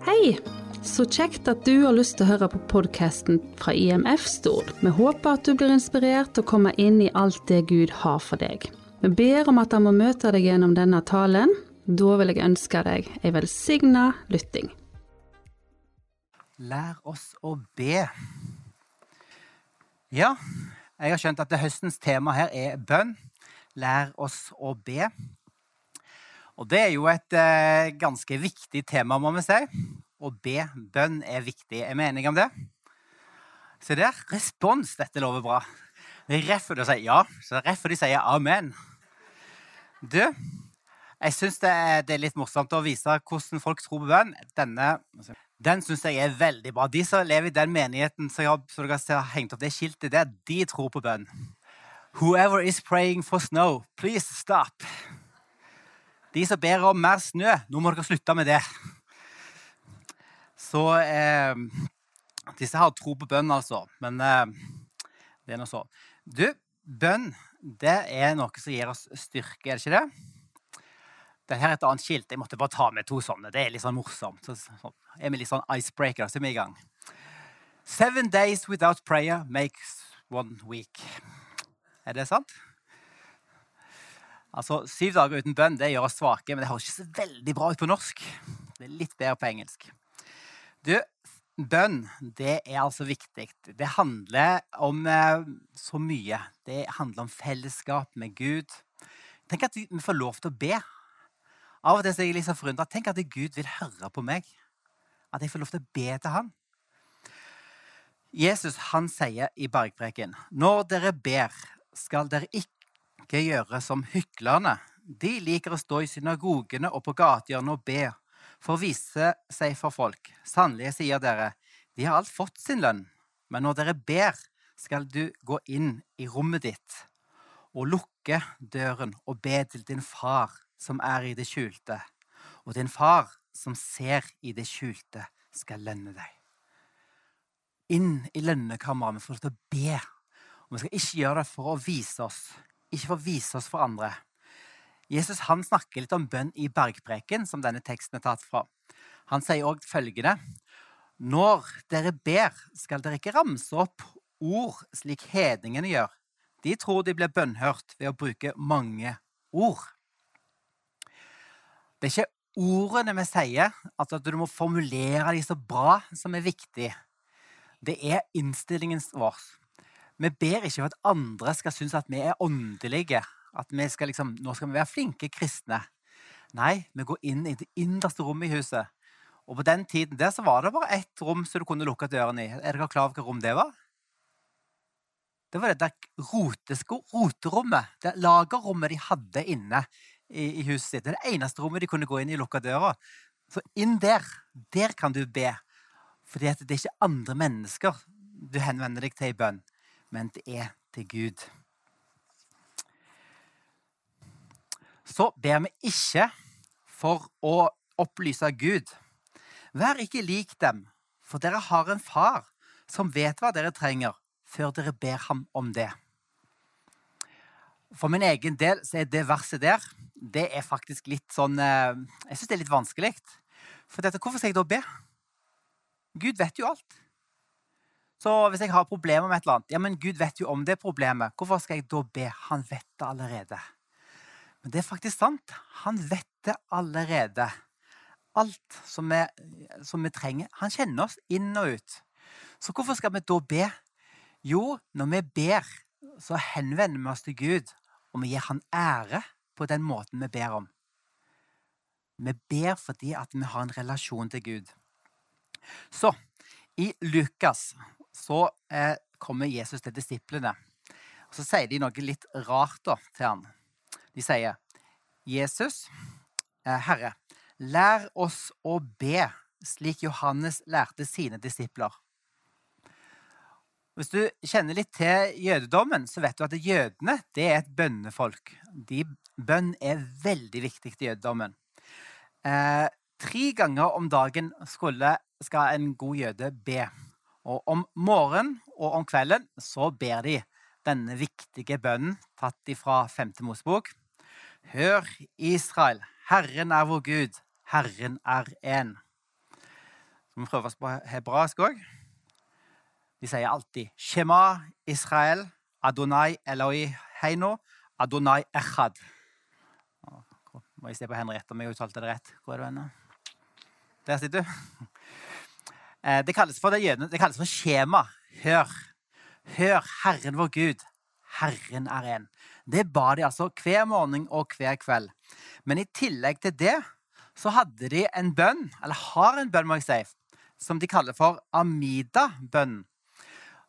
Hei! Så kjekt at du har lyst til å høre på podkasten fra IMF Stord. Vi håper at du blir inspirert til å komme inn i alt det Gud har for deg. Vi ber om at han må møte deg gjennom denne talen. Da vil jeg ønske deg ei velsigna lytting. Lær oss å be. Ja, jeg har skjønt at høstens tema her er bønn. Lær oss å be. Og det er jo et eh, ganske viktig tema, må vi si. Å be bønn er viktig. Er vi enige om det? Se der. Respons. Dette lover bra. Rett før de sier ja, så reffer er før de sier amen. Du, jeg syns det, det, er litt morsomt å vise hvordan folk tror på bønn. Denne den syns jeg er veldig bra. De som lever i den menigheten som jeg som dere har hengt opp det skiltet der, de tror på bønn. Whoever is praying for snow, please stop. De som ber om mer snø, nå må dere slutte med det. Så eh, Disse har tro på bønn, altså. Men eh, det er nå så. Du, bønn det er noe som gir oss styrke, er det ikke det? Dette er et annet skilt. Jeg måtte bare ta med to sånne. Det er litt sånn morsomt. Så, så er vi litt sånn icebreaker, så er vi i gang. Seven days without prayer makes one week. Er det sant? Altså, Syv dager uten bønn det gjør oss svake, men det høres ikke så veldig bra ut på norsk. Det er litt bedre på engelsk. Du, bønn det er altså viktig. Det handler om eh, så mye. Det handler om fellesskap med Gud. Tenk at vi får lov til å be. Av og til er jeg liksom forundra. Tenk at Gud vil høre på meg. At jeg får lov til å be til han. Jesus han sier i bergpreken når dere ber, skal dere ikke ikke gjøre som hyklerne. De liker å stå i synagogene og på gatehjørnet og be for å vise seg for folk. Sannelig, sier dere, de har alt fått sin lønn. Men når dere ber, skal du gå inn i rommet ditt og lukke døren og be til din far som er i det skjulte. Og din far som ser i det skjulte, skal lønne deg. Inn i lønnekammeret. Vi får til å be. Og vi skal ikke gjøre det for å vise oss, ikke for å vise oss for andre. Jesus han snakker litt om bønn i bergpreken, som denne teksten er tatt fra. Han sier òg følgende.: Når dere ber, skal dere ikke ramse opp ord slik hedningene gjør. De tror de blir bønnhørt ved å bruke mange ord. Det er ikke ordene vi sier, altså at du må formulere de så bra, som er viktig. Det er innstillingen vår. Vi ber ikke for at andre skal synes at vi er åndelige. At vi skal liksom, nå skal vi være flinke kristne. Nei, vi går inn i det innerste rommet i huset. Og på den tiden der så var det bare ett rom som du kunne lukke døren i. Er dere klar over hvilket rom det var? Det var det der rotesko, roterommet. Det lagerrommet de hadde inne i, i, huset sitt. Det er det eneste rommet de kunne gå inn i og lukke døra. Så inn der, der kan du be. Fordi det er ikke andre mennesker du henvender deg til i bønn men det er til Gud. Så ber vi ikke for å opplyse Gud. Vær ikke lik dem, for dere har en far som vet hva dere trenger, før dere ber ham om det. For min egen del så er det verset der det er faktisk litt sånn eh, Jeg syns det er litt vanskelig. For dette, hvorfor skal jeg da be? Gud vet jo alt. Så hvis jeg har problemer med et eller annet Ja, men Gud vet jo om det problemet. Hvorfor skal jeg da be? Han vet det allerede. Men det er faktisk sant. Han vet det allerede. Alt som vi, som vi trenger. Han kjenner oss inn og ut. Så hvorfor skal vi da be? Jo, når vi ber, så henvender vi oss til Gud, og vi gir Han ære på den måten vi ber om. Vi ber fordi at vi har en relasjon til Gud. Så i Lukas så eh, kommer Jesus til disiplene. Og Så sier de noe litt rart da, til han. De sier, 'Jesus, eh, Herre, lær oss å be slik Johannes lærte sine disipler.' Hvis du kjenner litt til jødedommen, så vet du at jødene det er et bønnefolk. De, bønn er veldig viktig i jødedommen. Eh, tre ganger om dagen skulle, skal en god jøde be. Og om morgenen og om kvelden så ber de denne viktige bønnen tatt ifra 5. Mosebok. Hør, Israel, Herren er vår Gud, Herren er én. Vi prøver oss på hebraisk òg. De sier alltid Shema Israel, Adonai Eloi Heino, Adonai Echad. Må jeg se på Henriette om jeg uttalte det rett? Hvor er du henne? Der sitter du. Eh, Det kalles for, det, det kalles for skjema. Hør. Hør Herren vår Gud. Herren er en. Det ba de altså hver morgen og hver kveld. Men i tillegg til det så hadde de en bønn, eller har en bønn, må jeg si, som de kaller for Amida-bønn.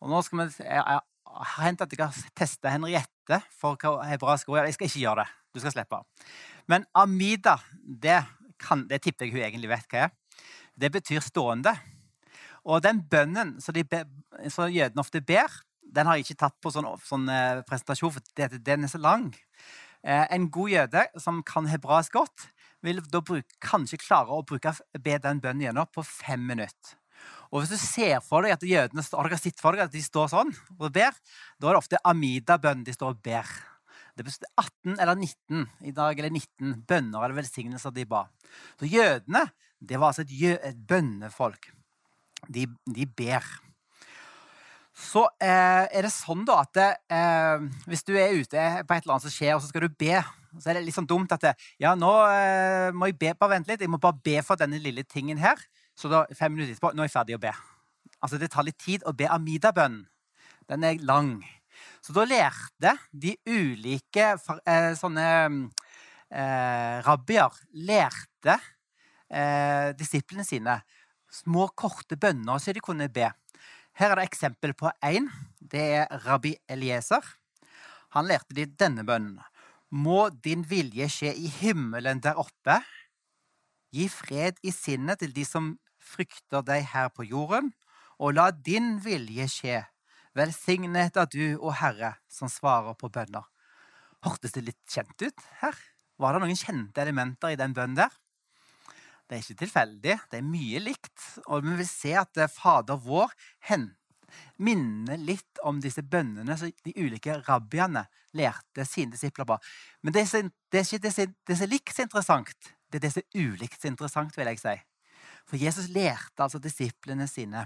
Og nå skal vi, jeg har hendt at jeg har testa Henriette for hva hebraisk ord er. Jeg skal ikke gjøre det. Du skal slippe. Men Amida, det, kan, det tipper jeg hun egentlig vet hva er. Det betyr stående. Og den bønnen som, de som jødene ofte ber, den har jeg ikke tatt på sånn, sånn eh, presentasjon, for det, den er så lang. Eh, en god jøde som kan hebraisk godt, vil da bruke, kanskje klare å bruke, be den bønnen gjennom på fem minutter. Og hvis du ser for deg at jødene har dere sett for deg at de står sånn og ber, da er det ofte Amida-bønn de står og ber. Det er 18 eller 19 i dag, eller 19 bønner eller velsignelser de ba. Så jødene det var altså et, et bønnefolk. De, de ber. Så eh, er det sånn da at eh, hvis du er ute på et eller annet som skjer, og så skal du be, så er det litt sånn dumt at det, ja, nå eh, må jeg be, bare vent litt, jeg må bare be for denne lille tingen her. Så da, fem minutter etterpå, nå er jeg ferdig å be. Altså, det tar litt tid å be Amida-bønnen. Den er lang. Så da lærte de ulike eh, sånne eh, rabbier lærte eh, disiplene sine små, korte bønner så de kunne be. Her er det eksempel på én. Det er rabbi Elieser. Han lærte de denne bønnen. Må din vilje skje i himmelen der oppe. Gi fred i sinnet til de som frykter deg her på jorden, og la din vilje skje. Velsignet er du, å Herre, som svarer på bønner. Hørtes det litt kjent ut her? Var det noen kjente elementer i den bønnen der? Det er ikke tilfeldig. Det er mye likt. Og vi vil se at eh, Fader vår minner litt om disse bønnene som de ulike rabbiene lærte sine disipler på. Men det er, er ikke det som er likt så interessant, det er det som er ulikt så interessant, vil jeg si. For Jesus lærte altså disiplene sine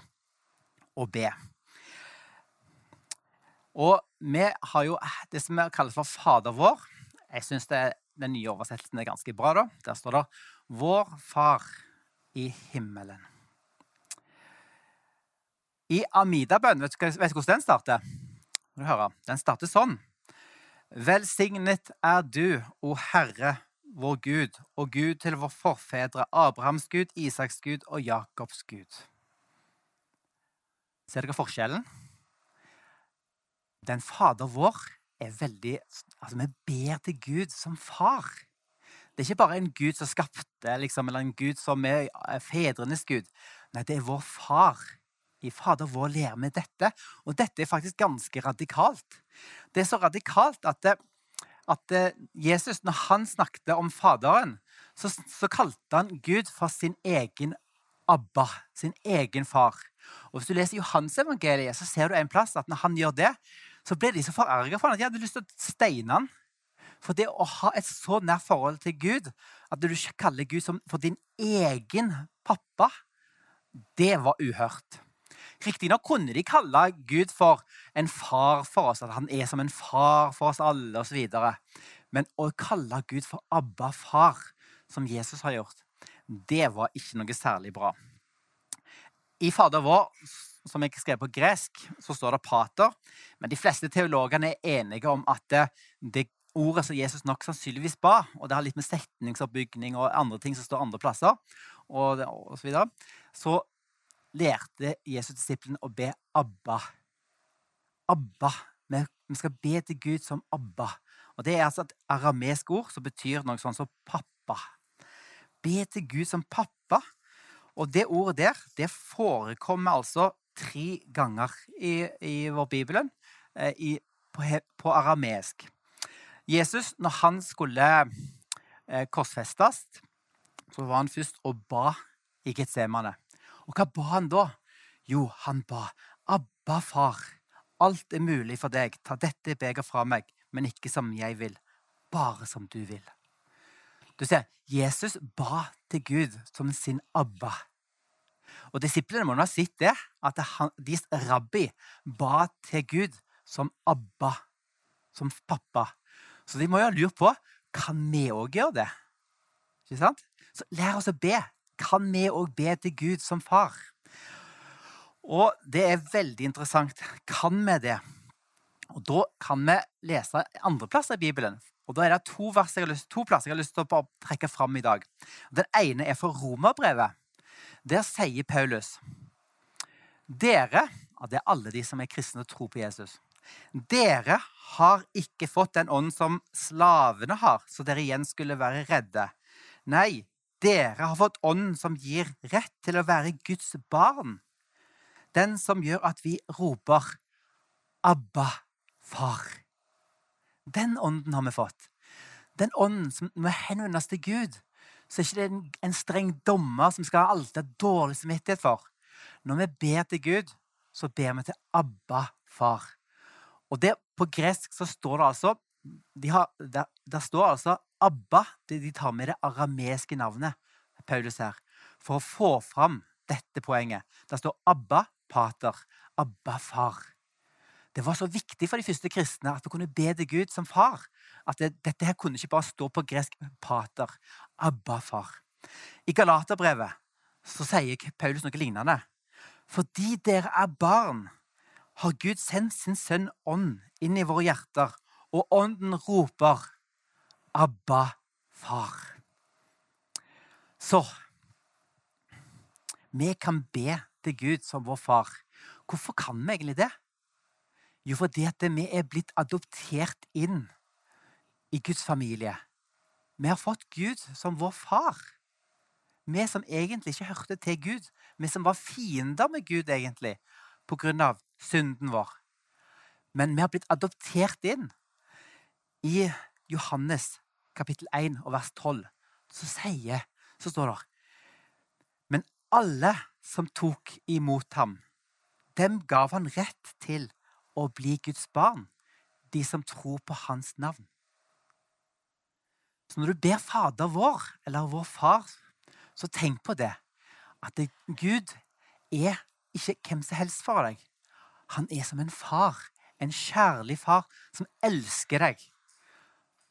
å be. Og vi har jo det som vi kaller for Fader vår. Jeg syns den nye oversettelsen er ganske bra. da. Der står det 'Vår Far i himmelen'. I Amida-bønnen, vet vet du hvordan den starter? Må. Den starter sånn. Velsignet er du, o Herre, vår Gud, og Gud til vår forfedre, Abrahams Gud, Isaks Gud og Jakobs Gud. Ser dere forskjellen? Den Fader vår er veldig Altså, vi ber til Gud som far. Det er ikke bare en Gud som skapte, liksom, eller en Gud som er er fedrenes Gud. Nei, det er vår far. I Fader vår lærer vi dette, og dette er faktisk ganske radikalt. Det er så radikalt at, det, at eh, Jesus, når han snakket om Faderen, så, så kalte han Gud for sin egen Abba, sin egen far. Og Hvis du leser Johansevangeliet, så ser du en plass at når han gjør det, så ble de så forarga for han at de hadde lyst til å steine han. For det å ha et så nært forhold til Gud, at du kaller Gud som for din egen pappa, det var uhørt. Riktignok kunne de kalle Gud for en far for oss, at han er som en far for oss alle, osv. Men å kalle Gud for Abba, far, som Jesus har gjort, det var ikke noe særlig bra. I Fader vår, som jeg skrev på gresk, så står det pater. Men de fleste teologene er enige om at det, det ordet som Jesus nok sannsynligvis ba, og det har litt med setningsoppbygning og andre ting som står andre plasser, og, det- og så videre, så lærte Jesus disiplene å be Abba. Abba. Vi, skal be til Gud som Abba. Og Det er altså et aramesk ord som betyr noe sånn som pappa. Be til Gud som pappa. Og det ordet der, det forekommer altså tre ganger i, i vår Bibelen eh, i, på, på aramesk. Jesus, når han skulle eh, korsfestes, så var han først og ba i Getsemane. Og hva ba han da? Jo, han ba Abba, far. Alt er mulig for deg. Ta dette begeret fra meg, men ikke som jeg vil, bare som du vil. Du ser, Jesus ba til Gud som sin Abba. Og disiplene må nå ha sett det, at deres rabbi ba til Gud som Abba, som pappa. Så de må jo ha lurt på kan vi òg gjøre det. Ikke sant? Så lær oss å be. Kan vi òg be til Gud som far? Og det er veldig interessant. Kan vi det? Og Da kan vi lese andre plasser i Bibelen. Og Da er det to, lyst, to plasser jeg har lyst til å trekke fram i dag. Den ene er for Romerbrevet. Der sier Paulus Dere, og det er alle de som er kristne og tror på Jesus, dere har ikke fått den ånden som slavene har, så dere igjen skulle være redde. Nei, dere har fått ånden som gir rett til å være Guds barn. Den som gjør at vi roper 'Abba, far'. Den ånden har vi fått. Den ånden som må henvendes til Gud. Så er ikke det en, en streng dommer som skal ha alltid dårlig samvittighet for. Når vi ber til Gud, så ber vi til Abba, far. Og det, På gresk så står det altså de har, der, der, står altså Abba. De, tar med det arameske navnet Paulus her, for å få fram dette poenget. Der står Abba, pater. Abba, far. Det var så viktig for de første kristne at vi kunne be til Gud som far. At det, dette her kunne ikke bare stå på gresk pater. Abba, far. I Galaterbrevet så sier Paulus noe lignende. Fordi dere er barn, har Gud sendt sin sønn ånd inn i våre hjerter, og ånden roper Abba, far. Så vi kan be til Gud som vår far. Hvorfor kan vi egentlig det? Jo, fordi at vi er blitt adoptert inn i Guds familie. Vi har fått Gud som vår far. Vi som egentlig ikke hørte til Gud. Vi som var fiender med Gud, egentlig, på grunn av synden vår. Men vi har blitt adoptert inn. I Johannes kapittel 1 og vers 12 så sier, så står det Men alle som tok imot ham, dem gav han rett til å bli Guds barn, de som tror på hans navn. Så når du ber Fader vår, eller vår Far, så tenk på det. At Gud er ikke hvem som helst for deg. Han er som en far. En kjærlig far som elsker deg.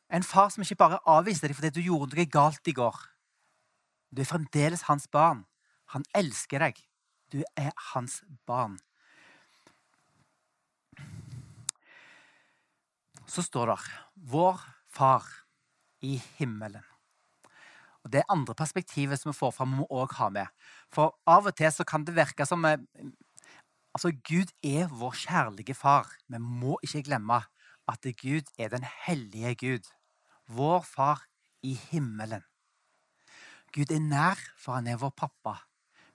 En far som ikke bare avviser deg fordi du gjorde noe galt i går. Du er fremdeles hans barn. Han elsker deg. Du er hans barn. så står det 'Vår Far i himmelen'. Og Det andre perspektivet som vi får fram, må òg ha med. For av og til så kan det virke som eh, Altså, Gud er vår kjærlige far. Vi må ikke glemme at Gud er den hellige Gud. Vår far i himmelen. Gud er nær, for han er vår pappa.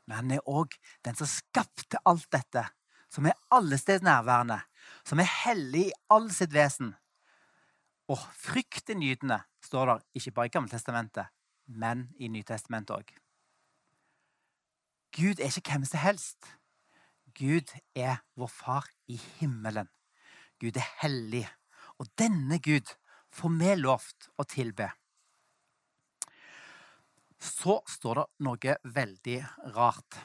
Men han er òg den som skapte alt dette. Som er allestedsnærværende. Som er hellig i all sitt vesen. Og fryktinngytende står der ikke bare i Gammeltestamentet, men i Nytestamentet òg. Gud er ikke hvem som helst. Gud er vår far i himmelen. Gud er hellig. Og denne Gud får vi lovt å tilbe. Så står det noe veldig rart.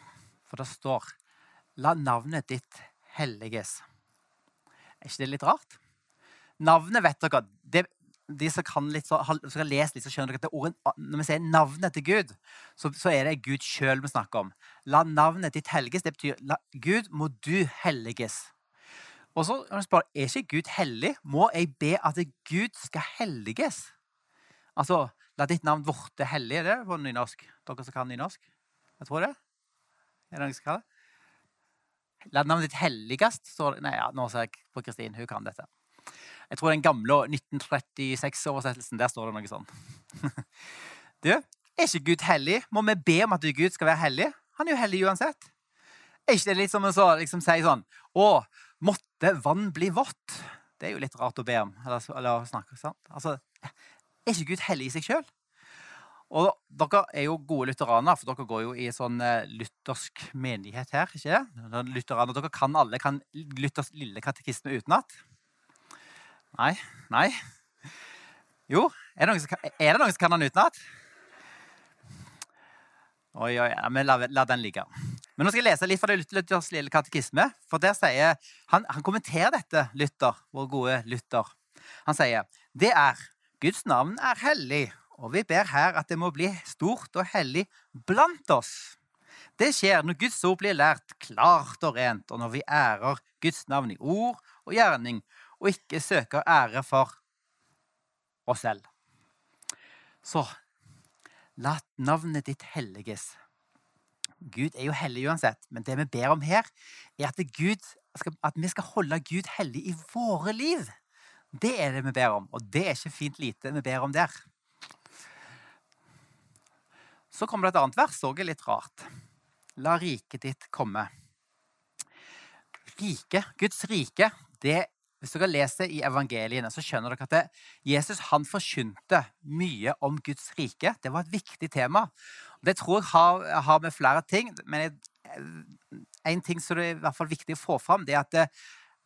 For det står 'La navnet ditt helliges'. Er ikke det litt rart? Navnet vet dere. Det, de som kan litt, så, som har litt, så skjønner dere at det ordet, når vi sier navnet til Gud, så, så er det Gud sjøl vi snakker om. La navnet ditt helges. Det betyr la, Gud, må du helliges. Og så spør, Er ikke Gud hellig? Må jeg be at Gud skal helliges? Altså, la ditt navn vorte hellig. Er det på nynorsk? Dere som kan nynorsk? Jeg tror det. Er det noen som kan det? La navnet ditt helligast. Så, nei, ja, nå ser jeg på Kristin. Hun kan dette. Jeg tror den gamle 1936-oversettelsen, der står det noe sånn. Du, er ikke Gud hellig? Må vi be om at Gud skal være hellig? Han er jo hellig uansett. Er ikke det litt som å liksom, si sånn Å, måtte vann bli vått? Det er jo litt rart å be om. Eller, eller snakke, sant? Altså, er ikke Gud hellig i seg sjøl? Og dere er jo gode lutheraner, for dere går jo i sånn uh, luthersk menighet her. ikke det? Lutheraner, Dere kan alle kan Luthers lille katekisme utenat. Nei? Nei? Jo, er det noen som kan, noen som kan den utenat? Oi, oi, ja, men la, la, den ligge. Men nå skal jeg lese litt fra det Luthers lille katekisme. For der sier, han, han kommenterer dette, Luther, vår gode Luther. Han sier det er Guds navn er hellig, og vi ber her at det må bli stort og hellig blant oss. Det skjer når Guds ord blir lært klart og rent, og når vi ærer Guds navn i ord og gjerning, og ikke søker ære for oss selv. Så la navnet ditt helliges. Gud er jo hellig uansett, men det vi ber om her, er at, Gud, at vi skal holde Gud hellig i våre liv. Det er det vi ber om, og det er ikke fint lite vi ber om der. Så kommer det et annet vers, òg litt rart. La riket ditt komme. Rike, Guds rike, det hvis dere leser i evangeliene, så skjønner dere at det, Jesus han forkynte mye om Guds rike. Det var et viktig tema. Det tror jeg har, har med flere ting. Men en ting som det er i hvert fall viktig å få fram, det er at det,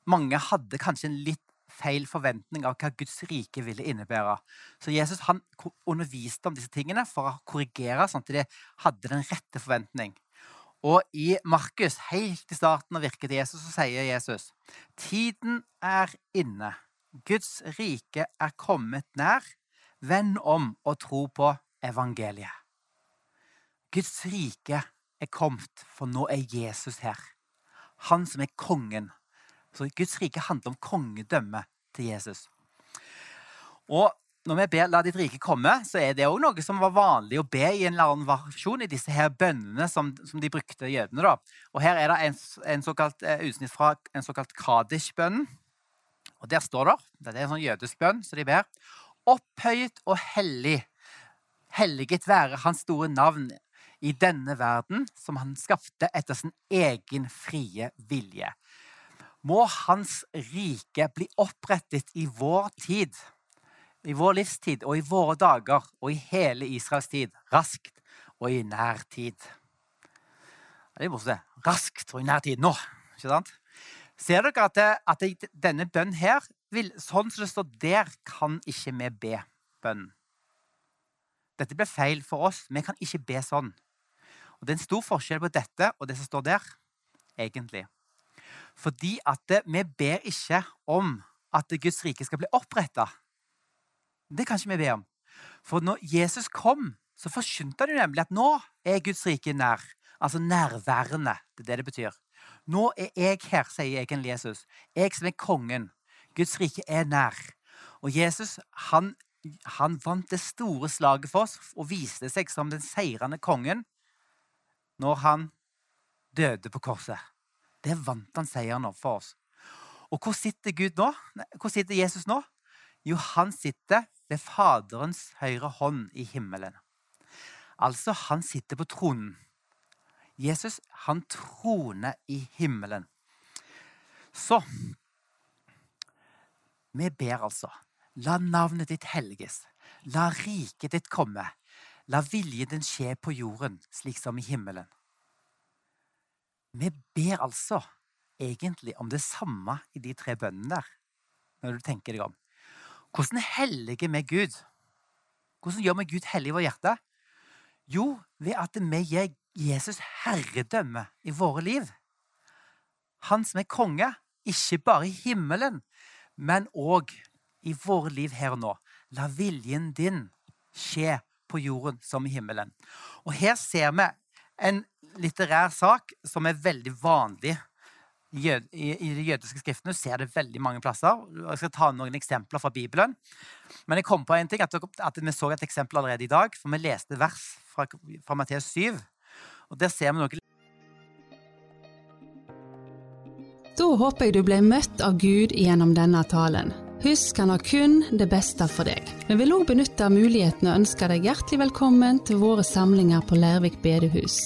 mange hadde kanskje en litt feil forventning av hva Guds rike ville innebære. Så Jesus han underviste om disse tingene for å korrigere, sånn at de hadde den rette forventning. Og i Markus, helt i starten av virket til Jesus, så sier Jesus Tiden er inne. Guds rike er kommet nær. Vend om og tro på evangeliet. Guds rike er kommet, for nå er Jesus her. Han som er kongen. Så Guds rike handler om kongedømmet til Jesus. Og når vi ber 'La ditt rike komme', så er det òg noe som var vanlig å be i en eller annen versjon i disse her bønnene som, som de brukte, jødene. da. Og Her er det en, en såkalt uh, utsnitt fra en såkalt Kadish-bønn. Og Der står det Det er en sånn jødisk bønn så de ber. Opphøyet og hellig. Helliget være hans store navn i denne verden, som han skapte etter sin egen frie vilje. Må hans rike bli opprettet i vår tid i vår livstid og i våre dager og i hele Israels tid, raskt og i nær tid. Det er morsomt. Raskt og i nær tid. Nå! Ikke sant? Ser dere at, det, at det, denne bønnen her, vil, sånn som det står der, kan ikke vi be bønnen. Dette ble feil for oss. Vi kan ikke be sånn. Og Det er en stor forskjell på dette og det som står der, egentlig. Fordi at vi ber ikke om at Guds rike skal bli oppretta. Det kan ikke vi be om. For når Jesus kom, så forkynte han jo nemlig at nå er Guds rike nær. Altså nærværende. Det er det det betyr. Nå er jeg her, sier egentlig Jesus. Jeg som er kongen. Guds rike er nær. Og Jesus han, han vant det store slaget for oss og viste seg som den seirende kongen når han døde på korset. Det vant han seieren for oss. Og hvor sitter Gud nå? Hvor sitter Jesus nå? Jo, han sitter ved Faderens høyre hånd i himmelen. Altså, han sitter på tronen. Jesus, han troner i himmelen. Så Vi ber altså. La navnet ditt helges. La riket ditt komme. La viljen din skje på jorden, slik som i himmelen. Vi ber altså egentlig om det samme i de tre bønnene der, når du tenker deg om. Hvordan helliger vi Gud? Hvordan gjør vi Gud hellig i vårt hjerte? Jo, ved at vi gir Jesus herredømme i våre liv. Han som er konge, ikke bare i himmelen, men òg i våre liv her og nå. La viljen din skje på jorden som i himmelen. Og her ser vi en litterær sak som er veldig vanlig i, de jødiske skriftene ser det veldig mange plasser. Jeg skal ta noen eksempler fra Bibelen. Men jeg kom på en ting, at vi så et eksempel allerede i dag. For vi leste vers fra, fra Matteus 7. Og der ser vi noe Da håper jeg du ble møtt av Gud gjennom denne talen. Husk, han har kun det beste for deg. Vi vil òg benytte muligheten og ønske deg hjertelig velkommen til våre samlinger på Lærvik bedehus.